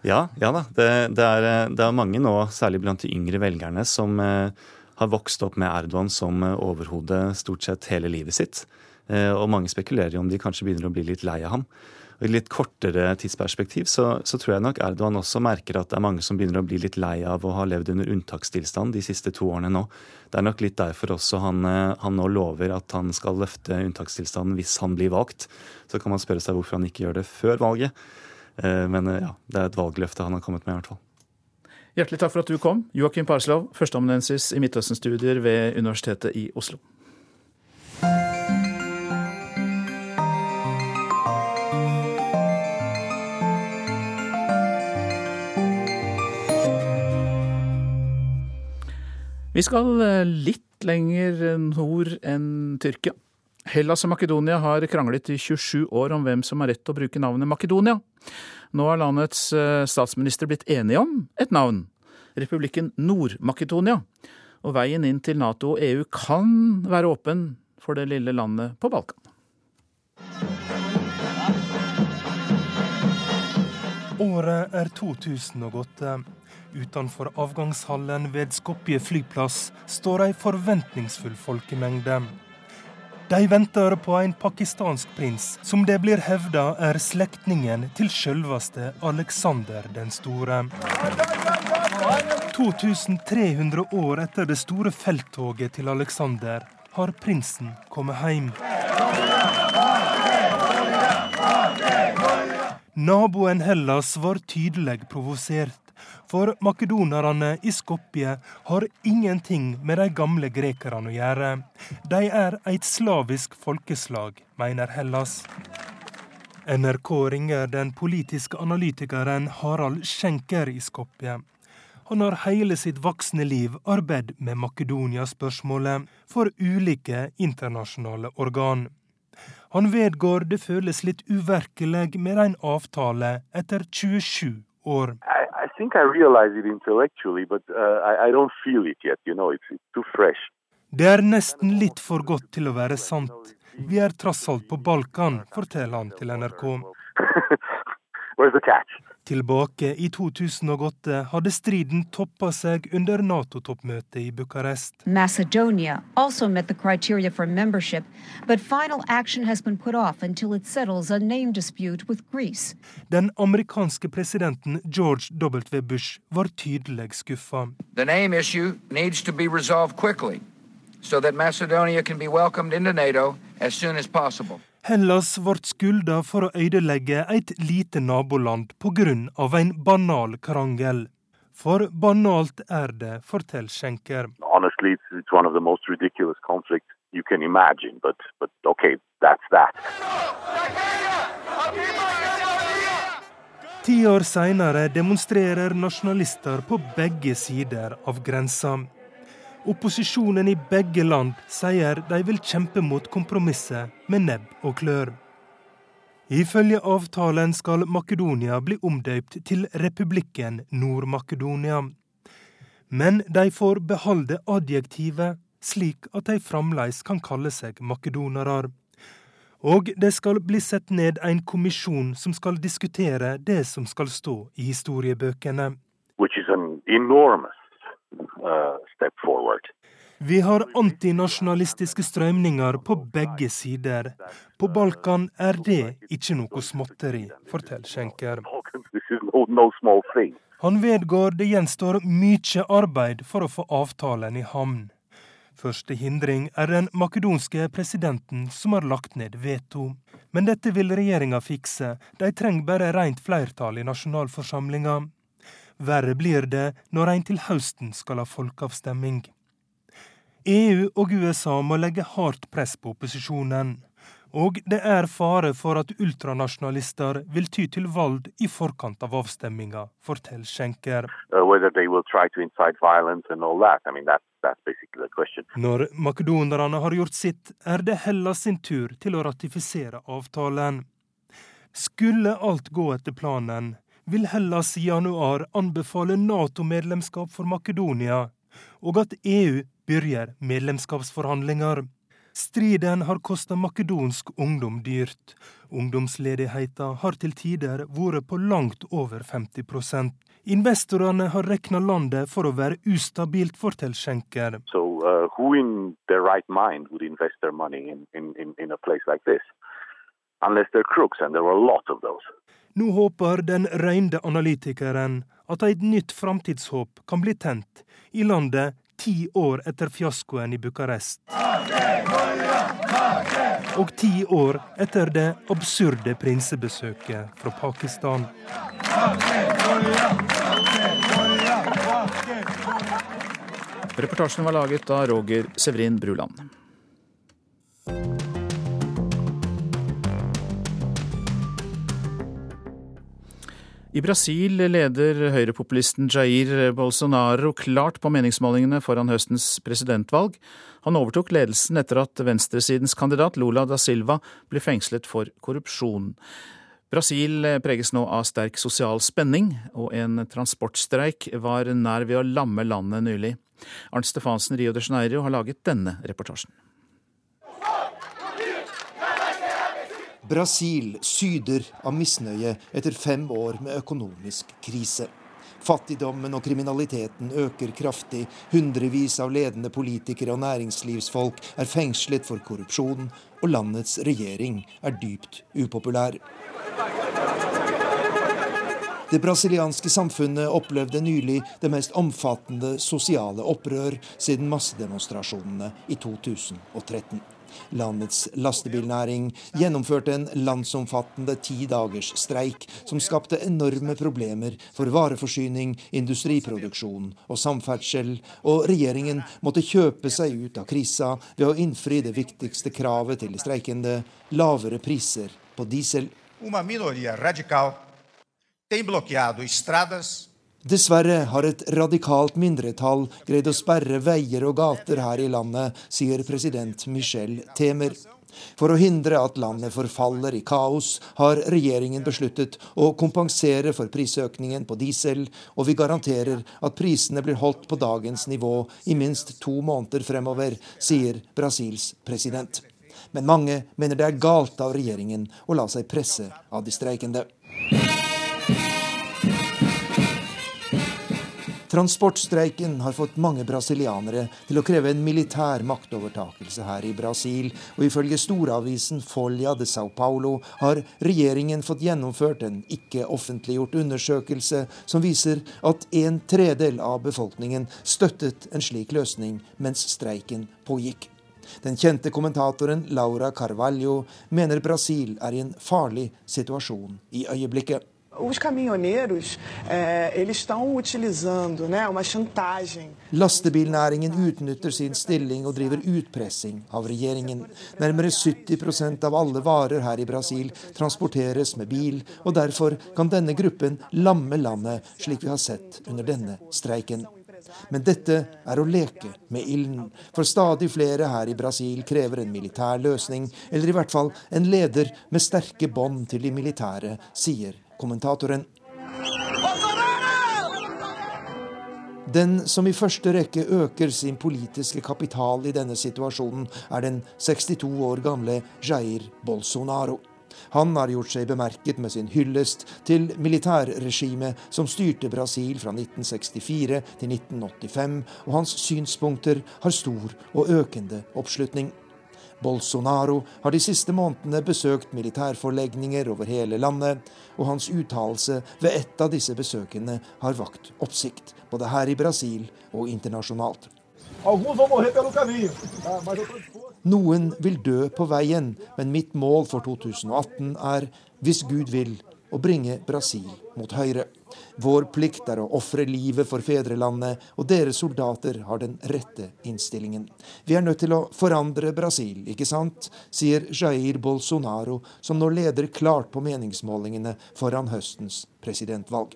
Ja, ja da. Det, det, er, det, er, mange nå, særlig blant de yngre velgerne, som har vokst opp med Erdogan som eh, overhode stort sett hele livet sitt. Eh, og mange spekulerer jo om de kanskje begynner å bli litt lei av ham. Og I litt kortere tidsperspektiv så, så, tror jeg nok Erdogan også merker at det er mange som begynner å bli litt lei av å ha levd under unntakstilstand de siste to årene nå. Det er nok litt derfor også han, eh, han nå lover at han skal løfte unntakstilstanden hvis han blir valgt. Så kan man spørre seg hvorfor han ikke gjør det før valget. Men ja, det er et valgløfte han har kommet med, i hvert fall. Hjertelig takk for at du kom, Joakim Parslov, førsteamanuensis i Midtøsten-studier ved Universitetet i Oslo. Vi skal eh, litt lenger nord enn Tyrkia. Hellas og Makedonia har kranglet i 27 år om hvem som har rett til å bruke navnet Makedonia. Nå har landets eh, statsminister blitt enige om et navn, republikken Nord-Makedonia. Og veien inn til Nato og EU kan være åpen for det lille landet på Balkan. Året er 2008. Utenfor avgangshallen ved Skopje flyplass står ei forventningsfull folkemengde. De venter på en pakistansk prins, som det blir hevda er slektningen til selveste Alexander den store. 2300 år etter det store felttoget til Alexander har prinsen kommet hjem. Naboen Hellas var tydelig provosert. For makedonerne i Skopje har ingenting med de gamle grekerne å gjøre. De er et slavisk folkeslag, mener Hellas. NRK ringer den politiske analytikeren Harald Schenker i Skopje. Han har hele sitt voksne liv arbeidet med Makedonia-spørsmålet for ulike internasjonale organ. Han vedgår det føles litt uvirkelig med en avtale etter 27 år. I, I think I realize it intellectually, but uh, I, I, don't feel it yet. You know, it's, it's too fresh. Det er nesten litt for godt til å være sant. Vi er tross alt på Balkan, forteller han til NRK. Tilbake i 2008 hadde striden toppa seg under Nato-toppmøtet i Bucarest. Macedonia also met the criteria for membership, but final action has been put off until it settles a name dispute with Greece. Den amerikanske presidenten George W. Bush var tydelig skuffa. The name issue needs to be resolved quickly so that Macedonia can be welcomed into NATO as soon as possible. Hellas ble skylda for å ødelegge et lite naboland pga. en banal krangel. For banalt er det, forteller Schenker. Honestly, it's, it's one of the most ridiculous conflicts you can imagine, but, but okay, that's that. Ti år seinere demonstrerer nasjonalister på begge sider av grensa. Opposisjonen i begge land sier de vil kjempe mot kompromisset med nebb og klør. Ifølge avtalen skal Makedonia bli omdøypt til republikken Nord-Makedonia. Men de får beholde adjektivet, slik at de fremdeles kan kalle seg makedonere. Og det skal bli sett ned en kommisjon som skal diskutere det som skal stå i historiebøkene. Which is an enormous uh, step forward. Vi har antinasjonalistiske strømninger på begge sider. På Balkan er det ikke noe småtteri, forteller Schenker. Han vedgår det gjenstår mye arbeid for å få avtalen i havn. Første hindring er den makedonske presidenten som har lagt ned veto. Men dette vil regjeringa fikse, de trenger bare rent flertall i nasjonalforsamlinga. Verre blir det når en til høsten skal ha folkeavstemning. EU og USA må legge hardt press på opposisjonen. Og det er fare for at ultranasjonalister vil ty til vold i forkant av avstemminga, forteller Schenker. Uh, Når makedonerne har gjort sitt, er det Hellas sin tur til å ratifisere avtalen. Skulle alt gå etter planen, vil Hellas i januar anbefale Nato-medlemskap for Makedonia, og at EU begynner medlemskapsforhandlinger. Striden har kosta makedonsk ungdom dyrt. Ungdomsledigheten har til tider vært på langt over 50% Investorene har rekna landet for å være ustabilt, forteller Schenker. So, uh, right in, in, in like? Unless they're crooks, and there were a lot of those. Nå håper den røynde analytikeren at et nytt framtidshåp kan bli tent i landet ti år etter fiaskoen i Bucarest. Og ti år etter det absurde prinsebesøket fra Pakistan. Reportasjen var laget av Roger Severin Bruland. I Brasil leder høyrepopulisten Jair Bolsonaro klart på meningsmålingene foran høstens presidentvalg. Han overtok ledelsen etter at venstresidens kandidat Lula da Silva ble fengslet for korrupsjon. Brasil preges nå av sterk sosial spenning, og en transportstreik var nær ved å lamme landet nylig. Arnt Stefansen Rio de Janeiro har laget denne reportasjen. Brasil syder av misnøye etter fem år med økonomisk krise. Fattigdommen og kriminaliteten øker kraftig. Hundrevis av ledende politikere og næringslivsfolk er fengslet for korrupsjon, og landets regjering er dypt upopulær. Det brasilianske samfunnet opplevde nylig det mest omfattende sosiale opprør siden massedemonstrasjonene i 2013. Landets lastebilnæring gjennomførte en landsomfattende ti dagers streik som skapte enorme problemer for vareforsyning, industriproduksjon og samferdsel, og regjeringen måtte kjøpe seg ut av krisa ved å innfri det viktigste kravet til de streikende lavere priser på diesel. Uma minoria radical tem bloqueado estradas Dessverre har et radikalt mindretall greid å sperre veier og gater her i landet, sier president Michel Temer. For å hindre at landet forfaller i kaos, har regjeringen besluttet å kompensere for prisøkningen på diesel, og vi garanterer at prisene blir holdt på dagens nivå i minst to måneder fremover, sier Brasils president. Men mange mener det er galt av regjeringen å la seg presse av de streikende. Transportstreiken har fått mange brasilianere til å kreve en militær maktovertakelse her i Brasil, og ifølge storavisen Folha de Sao Paulo har regjeringen fått gjennomført en ikke offentliggjort undersøkelse som viser at en tredel av befolkningen støttet en slik løsning mens streiken pågikk. Den kjente kommentatoren Laura Carvalho mener Brasil er i en farlig situasjon i øyeblikket. Os caminhoneiros eh, estão utilizando né, uma chantagem. Lastebilnæringen utnytter sin stilling og driver utpressing av regjeringen. Nærmere 70% av alle varer her i Brasil transporteres med bil, og derfor kan denne gruppen lamme landet, slik vi har sett under denne streiken. Men dette er å leke med ilden. For stadig flere her i Brasil krever en militær løsning, eller i hvert fall en leder med sterke bånd til de militære, sier kommentatoren. Den som i første rekke øker sin politiske kapital i denne situasjonen, er den 62 år gamle Jair Bolsonaro. Han har gjort seg bemerket med sin hyllest til militærregimet som styrte Brasil fra 1964 til 1985, og hans synspunkter har stor og økende oppslutning. Bolsonaro har de siste månedene besøkt militærforlegninger over hele landet, og hans uttalelse ved et av disse besøkene har vakt oppsikt, både her i Brasil og internasjonalt. Disposto. Noen vil dø på veien, men mitt mål for 2018 er, hvis Gud vil, å bringe Brasil mot høyre. Vår plikt er å ofre livet for fedrelandet, og dere soldater har den rette innstillingen. Vi er nødt til å forandre Brasil, ikke sant, sier Jair Bolsonaro, som nå leder klart på meningsmålingene foran høstens presidentvalg.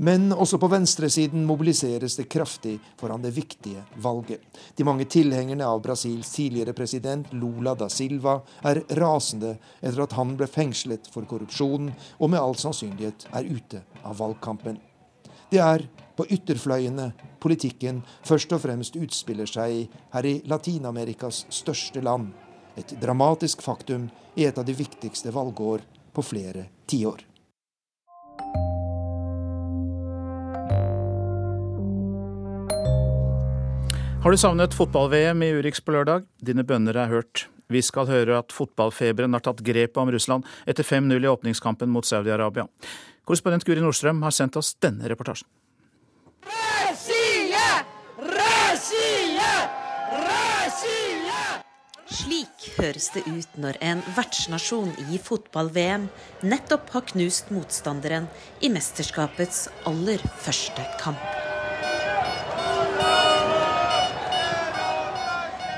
Men også på venstresiden mobiliseres det kraftig foran det viktige valget. De mange tilhengerne av Brasils tidligere president Lula da Silva er rasende etter at han ble fengslet for korrupsjon, og med all sannsynlighet er ute av valgkampen. Det er på ytterfløyene politikken først og fremst utspiller seg her i Latin-Amerikas største land. Et dramatisk faktum i et av de viktigste valgår på flere tiår. Har du savnet fotball-VM i Urix på lørdag? Dine bønner er hørt. Vi skal høre at fotballfeberen har tatt grepet om Russland etter 5-0 i åpningskampen mot Saudi-Arabia. Korrespondent Guri Nordstrøm har sendt oss denne reportasjen. Slik høres det ut når en vertsnasjon i fotball-VM nettopp har knust motstanderen i mesterskapets aller første kamp.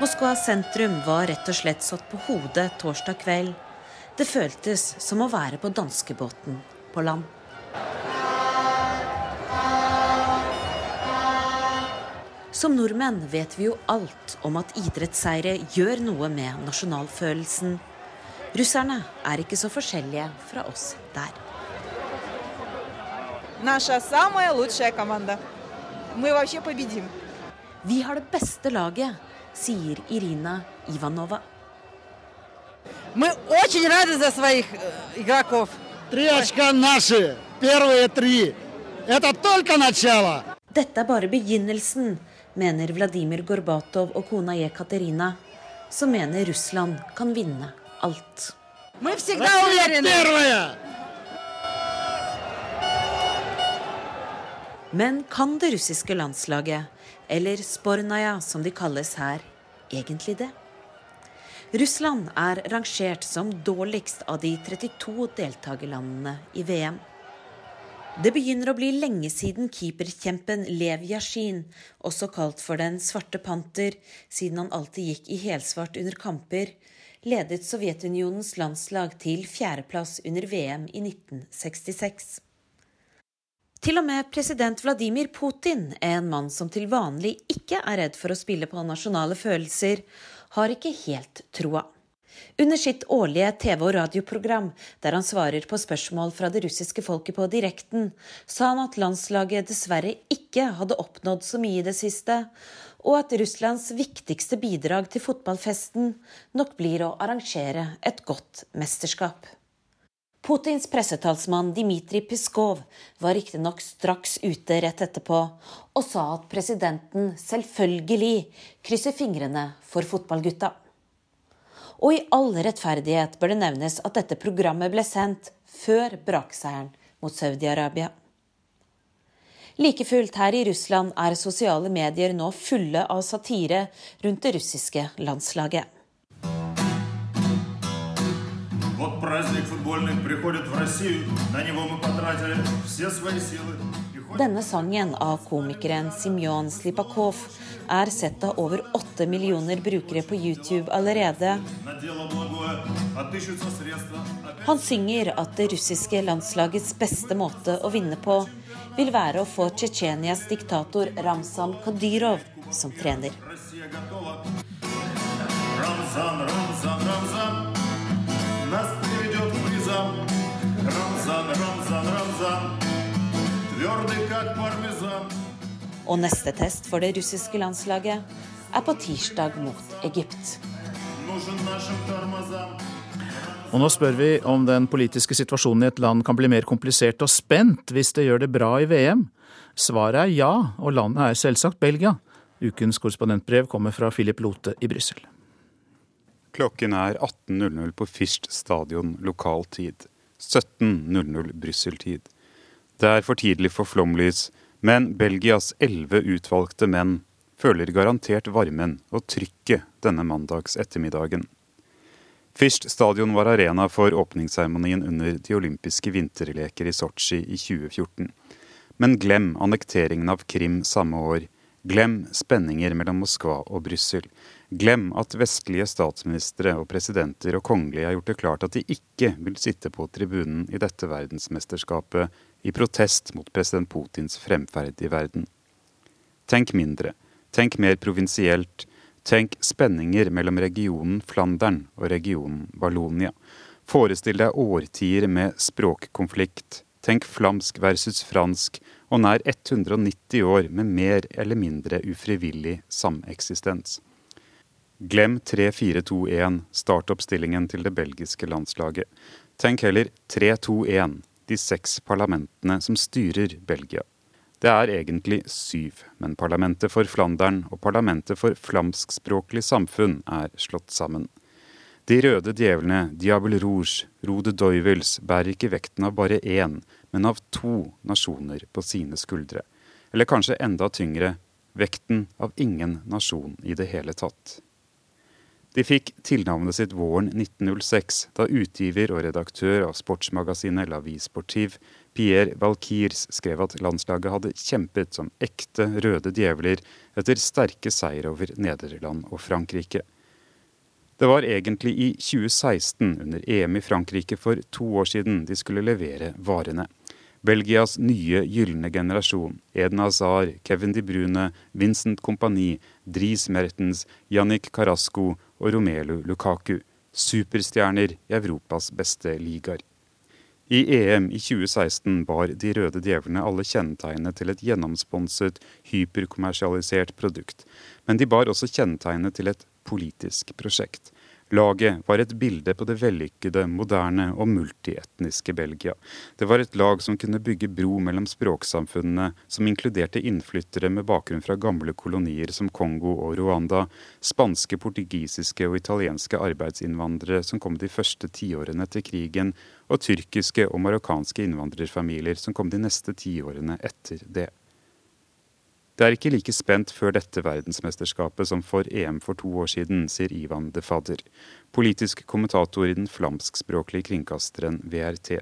Moskva sentrum var rett og slett satt på hodet torsdag kveld. Det føltes som å være på danskebåten på land. Som nordmenn vet vi jo alt om at idrettsseire gjør noe med nasjonalfølelsen. Russerne er ikke så forskjellige fra oss der. Vi har det beste laget, sier Irina Ivanova. Dette er bare begynnelsen, mener Vladimir Gorbatov og kona Jekaterina, som mener Russland kan vinne alt. Men kan det russiske landslaget, eller Spornaja som de kalles her, egentlig det? Russland er rangert som dårligst av de 32 deltakerlandene i VM. Det begynner å bli lenge siden keeperkjempen Lev Yashin, også kalt for Den svarte panter, siden han alltid gikk i helsvart under kamper, ledet Sovjetunionens landslag til fjerdeplass under VM i 1966. Til og med president Vladimir Putin, en mann som til vanlig ikke er redd for å spille på nasjonale følelser, har ikke helt troa. Under sitt årlige TV- og radioprogram, der han svarer på spørsmål fra det russiske folket på direkten, sa han at landslaget dessverre ikke hadde oppnådd så mye i det siste, og at Russlands viktigste bidrag til fotballfesten nok blir å arrangere et godt mesterskap. Putins pressetalsmann Dmitrij Piskov var riktignok straks ute rett etterpå og sa at presidenten selvfølgelig krysser fingrene for fotballgutta. Og i all rettferdighet bør det nevnes at dette programmet ble sendt før brakseieren mot Saudi-Arabia. Like fullt her i Russland er sosiale medier nå fulle av satire rundt det russiske landslaget. Вот праздник футбольный приходит в Россию. На него мы потратили все свои силы. Denne sangen av komikeren Simjon Slipakov er sett av over åtte millioner brukere på YouTube allerede. Han synger at det russiske landslagets beste måte å vinne på vil være å få Tsjetsjenias diktator Ramzan Kadyrov som trener. Ramzan, Ramzan, Ramzan. Рамзан, Рамзан, Рамзан Твердый как пармезан Og neste test for det russiske landslaget er på tirsdag mot Egypt. Og nå spør vi om den politiske situasjonen i et land kan bli mer komplisert og spent hvis det gjør det bra i VM. Svaret er ja, og landet er selvsagt Belgia. Ukens korrespondentbrev kommer fra Philip Lote i Brussel. Klokken er 18.00 på Fischt stadion lokal tid. 17.00 Brussel-tid. Det er for tidlig for flomlys, men Belgias elleve utvalgte menn føler garantert varmen og trykket denne mandags ettermiddagen. Fischt stadion var arena for åpningsseremonien under de olympiske vinterleker i Sotsji i 2014. Men glem annekteringen av Krim samme år. Glem spenninger mellom Moskva og Brussel. Glem at vestlige statsministre og presidenter og kongelige har gjort det klart at de ikke vil sitte på tribunen i dette verdensmesterskapet i protest mot president Putins fremferd i verden. Tenk mindre. Tenk mer provinsielt. Tenk spenninger mellom regionen Flandern og regionen Vallonia. Forestill deg årtier med språkkonflikt. Tenk flamsk versus fransk, og nær 190 år med mer eller mindre ufrivillig sameksistens. Glem 3-4-2-1, startoppstillingen til det belgiske landslaget. Tenk heller 3-2-1, de seks parlamentene som styrer Belgia. Det er egentlig syv, men parlamentet for Flandern og parlamentet for flamskspråklig samfunn er slått sammen. De røde djevlene, Diabel Rouge, Rode Doivels, bærer ikke vekten av bare én, men av to nasjoner på sine skuldre. Eller kanskje enda tyngre, vekten av ingen nasjon i det hele tatt. De fikk tilnavnet sitt våren 1906, da utgiver og redaktør av sportsmagasinet La Vie Sportive, Pierre Valkyrs, skrev at landslaget hadde kjempet som ekte røde djevler etter sterke seier over Nederland og Frankrike. Det var egentlig i 2016, under EM i Frankrike for to år siden, de skulle levere varene. Belgias nye gylne generasjon, Eden Hazar, Kevin De Brune, Vincent Kompani, Dries Mertens, Jannik Carasco og Romelu Lukaku. Superstjerner i Europas beste ligaer. I EM i 2016 bar de røde djevlene alle kjennetegnene til et gjennomsponset, hyperkommersialisert produkt. Men de bar også kjennetegnet til et politisk prosjekt. Laget var et bilde på det vellykkede, moderne og multietniske Belgia. Det var et lag som kunne bygge bro mellom språksamfunnene, som inkluderte innflyttere med bakgrunn fra gamle kolonier som Kongo og Rwanda, spanske, portugisiske og italienske arbeidsinnvandrere som kom de første tiårene etter krigen, og tyrkiske og marokkanske innvandrerfamilier som kom de neste tiårene etter det. Det er ikke like spent før dette verdensmesterskapet som for EM for to år siden, sier Ivan de Fadder, politisk kommentator i den flamskspråklige kringkasteren VRT.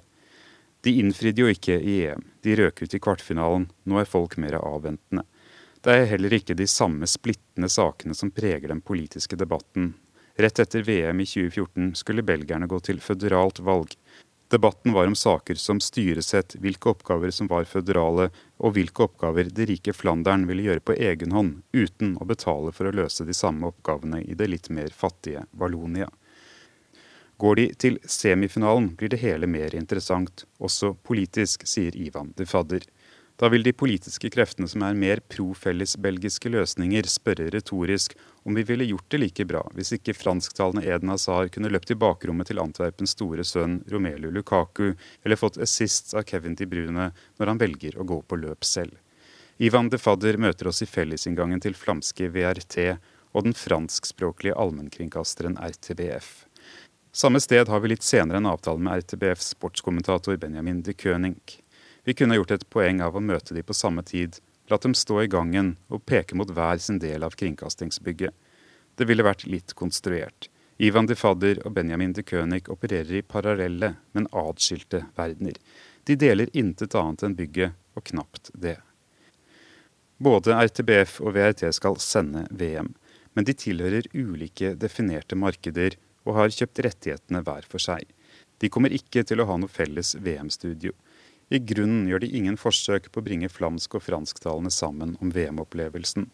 De innfridde jo ikke i EM, de røk ut i kvartfinalen, nå er folk mer avventende. Det er heller ikke de samme splittende sakene som preger den politiske debatten. Rett etter VM i 2014 skulle belgierne gå til føderalt valg, Debatten var om saker som styresett, hvilke oppgaver som var føderale, og hvilke oppgaver det rike Flandern ville gjøre på egen hånd, uten å betale for å løse de samme oppgavene i det litt mer fattige Vallonia. Går de til semifinalen, blir det hele mer interessant, også politisk, sier Ivan de Fadder. Da vil de politiske kreftene som er mer pro-fellesbelgiske løsninger, spørre retorisk om vi ville gjort det like bra hvis ikke fransktalende Eden Hazar kunne løpt i bakrommet til Antwerpens store sønn Romelu Lukaku, eller fått assist av Kevin De Brune når han velger å gå på løp selv. Ivan de Fadder møter oss i fellesinngangen til flamske VRT og den franskspråklige allmennkringkasteren RTBF. Samme sted har vi litt senere en avtale med RTBFs sportskommentator Benjamin de König. Vi kunne gjort et poeng av å møte de på samme tid, latt dem stå i gangen og peke mot hver sin del av kringkastingsbygget. Det ville vært litt konstruert. Ivan de Fadder og Benjamin de König opererer i parallelle, men atskilte verdener. De deler intet annet enn bygget, og knapt det. Både RTBF og VRT skal sende VM, men de tilhører ulike definerte markeder og har kjøpt rettighetene hver for seg. De kommer ikke til å ha noe felles VM-studio. I grunnen gjør de ingen forsøk på å bringe flamsk- og fransktalende sammen om VM-opplevelsen.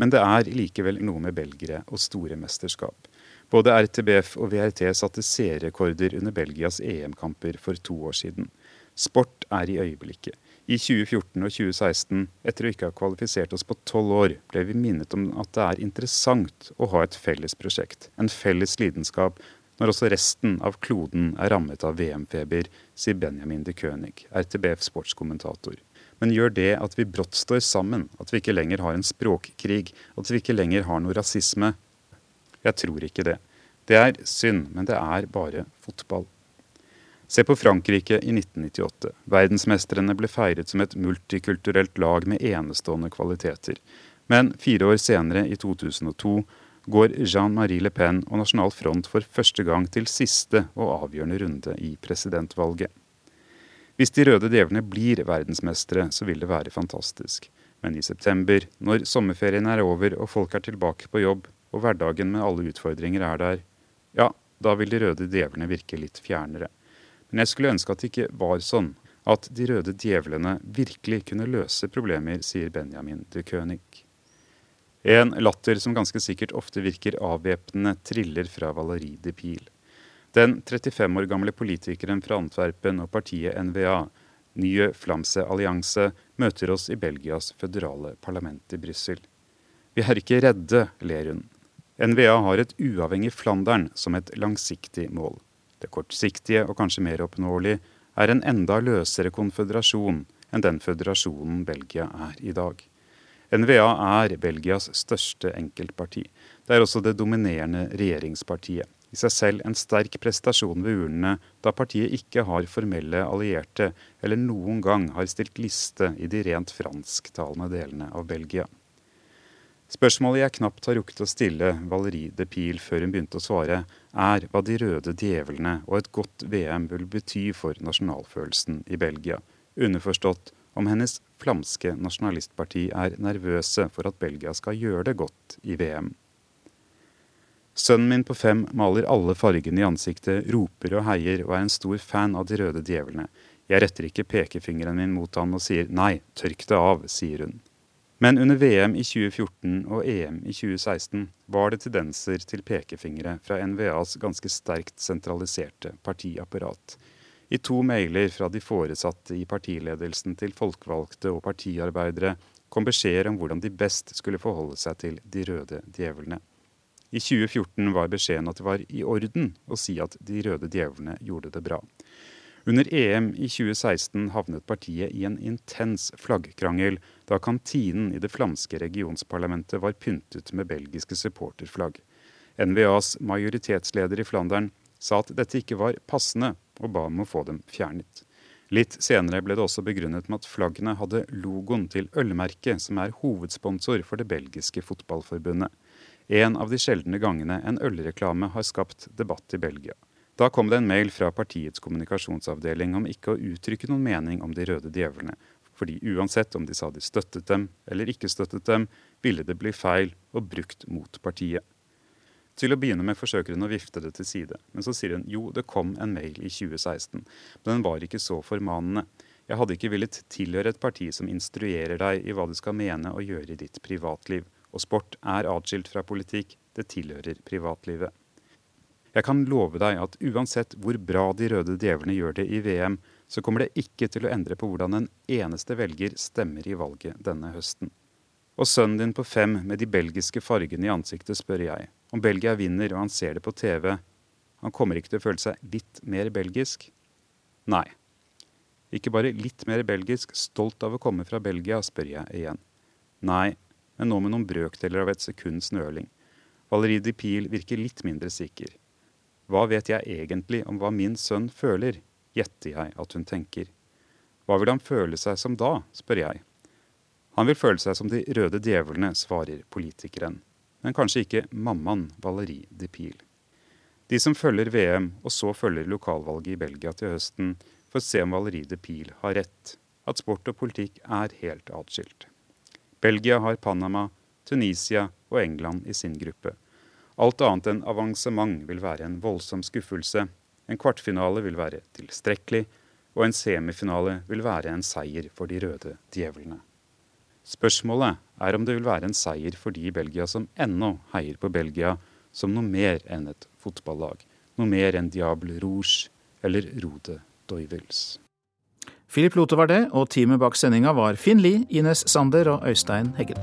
Men det er likevel noe med belgere og store mesterskap. Både RTBF og VRT satte seerrekorder under Belgias EM-kamper for to år siden. Sport er i øyeblikket. I 2014 og 2016, etter å ikke ha kvalifisert oss på tolv år, ble vi minnet om at det er interessant å ha et felles prosjekt, en felles lidenskap, når også resten av kloden er rammet av VM-feber, sier Benjamin de König, RTBF sportskommentator. Men gjør det at vi brått står sammen, at vi ikke lenger har en språkkrig, at vi ikke lenger har noe rasisme? Jeg tror ikke det. Det er synd, men det er bare fotball. Se på Frankrike i 1998. Verdensmestrene ble feiret som et multikulturelt lag med enestående kvaliteter. Men fire år senere, i 2002, går Jean-Marie Le Pen og Nasjonal Front for første gang til siste og avgjørende runde i presidentvalget. Hvis de røde djevlene blir verdensmestere, så vil det være fantastisk. Men i september, når sommerferien er over og folk er tilbake på jobb, og hverdagen med alle utfordringer er der, ja, da vil de røde djevlene virke litt fjernere. Men jeg skulle ønske at det ikke var sånn. At de røde djevlene virkelig kunne løse problemer, sier Benjamin de König. En latter som ganske sikkert ofte virker avvæpnende, triller fra Valerie de Pil. Den 35 år gamle politikeren fra Antwerpen og partiet NVA, Nye Flamse Allianse, møter oss i Belgias føderale parlament i Brussel. Vi er ikke redde, ler hun. NVA har et uavhengig Flandern som et langsiktig mål. Det kortsiktige og kanskje mer oppnåelig, er en enda løsere konføderasjon enn den føderasjonen Belgia er i dag. NVA er Belgias største enkeltparti. Det er også det dominerende regjeringspartiet. I seg selv en sterk prestasjon ved urnene, da partiet ikke har formelle allierte eller noen gang har stilt liste i de rent fransktalende delene av Belgia. Spørsmålet jeg knapt har rukket å stille Valerie de Pil før hun begynte å svare, er hva de røde djevlene og et godt VM vil bety for nasjonalfølelsen i Belgia. Underforstått om hennes flamske nasjonalistparti er nervøse for at Belgia skal gjøre det godt i VM. Sønnen min på fem maler alle fargene i ansiktet, roper og heier og er en stor fan av de røde djevlene. Jeg retter ikke pekefingeren min mot han og sier nei, tørk det av, sier hun. Men under VM i 2014 og EM i 2016 var det tendenser til pekefingre fra NVAs ganske sterkt sentraliserte partiapparat. I to mailer fra de foresatte i partiledelsen til folkevalgte og partiarbeidere kom beskjeder om hvordan de best skulle forholde seg til de røde djevlene. I 2014 var beskjeden at det var i orden å si at de røde djevlene gjorde det bra. Under EM i 2016 havnet partiet i en intens flaggkrangel da kantinen i det flamske regionsparlamentet var pyntet med belgiske supporterflagg. NVAs majoritetsleder i Flandern sa at dette ikke var passende, og ba om å få dem fjernet. Litt senere ble det også begrunnet med at flaggene hadde logoen til ølmerket, som er hovedsponsor for det belgiske fotballforbundet. En av de sjeldne gangene en ølreklame har skapt debatt i Belgia. Da kom det en mail fra partiets kommunikasjonsavdeling om ikke å uttrykke noen mening om de røde djevlene, fordi uansett om de sa de støttet dem eller ikke støttet dem, ville det bli feil og brukt mot partiet. Til å begynne med forsøker hun å vifte det til side, men så sier hun jo, det kom en mail i 2016, men den var ikke så formanende. Jeg hadde ikke villet tilhøre et parti som instruerer deg i hva du skal mene og gjøre i ditt privatliv, og sport er atskilt fra politikk, det tilhører privatlivet. Jeg kan love deg at uansett hvor bra de røde djevlene gjør det i VM, så kommer det ikke til å endre på hvordan en eneste velger stemmer i valget denne høsten. Og sønnen din på fem med de belgiske fargene i ansiktet, spør jeg. Om Belgia vinner og han ser det på TV, han kommer ikke til å føle seg litt mer belgisk? Nei. Ikke bare litt mer belgisk, stolt av å komme fra Belgia, spør jeg igjen. Nei, men nå med noen brøkdeler av et sekunds nøling. Valerie de Pil virker litt mindre sikker. Hva vet jeg egentlig om hva min sønn føler, gjetter jeg at hun tenker. Hva vil han føle seg som da, spør jeg. Han vil føle seg som de røde djevlene, svarer politikeren. Men kanskje ikke mammaen Valerie de Pil. De som følger VM, og så følger lokalvalget i Belgia til høsten, får se om Valerie de Pil har rett. At sport og politikk er helt atskilt. Belgia har Panama, Tunisia og England i sin gruppe. Alt annet enn avansement vil være en voldsom skuffelse. En kvartfinale vil være tilstrekkelig, og en semifinale vil være en seier for de røde djevlene. Spørsmålet er om det vil være en seier for de i Belgia som ennå heier på Belgia som noe mer enn et fotballag. Noe mer enn Diable Rouge eller Rode Doivels. Philip Lote var det, og teamet bak sendinga var Finn Lie, Ines Sander og Øystein Heggen.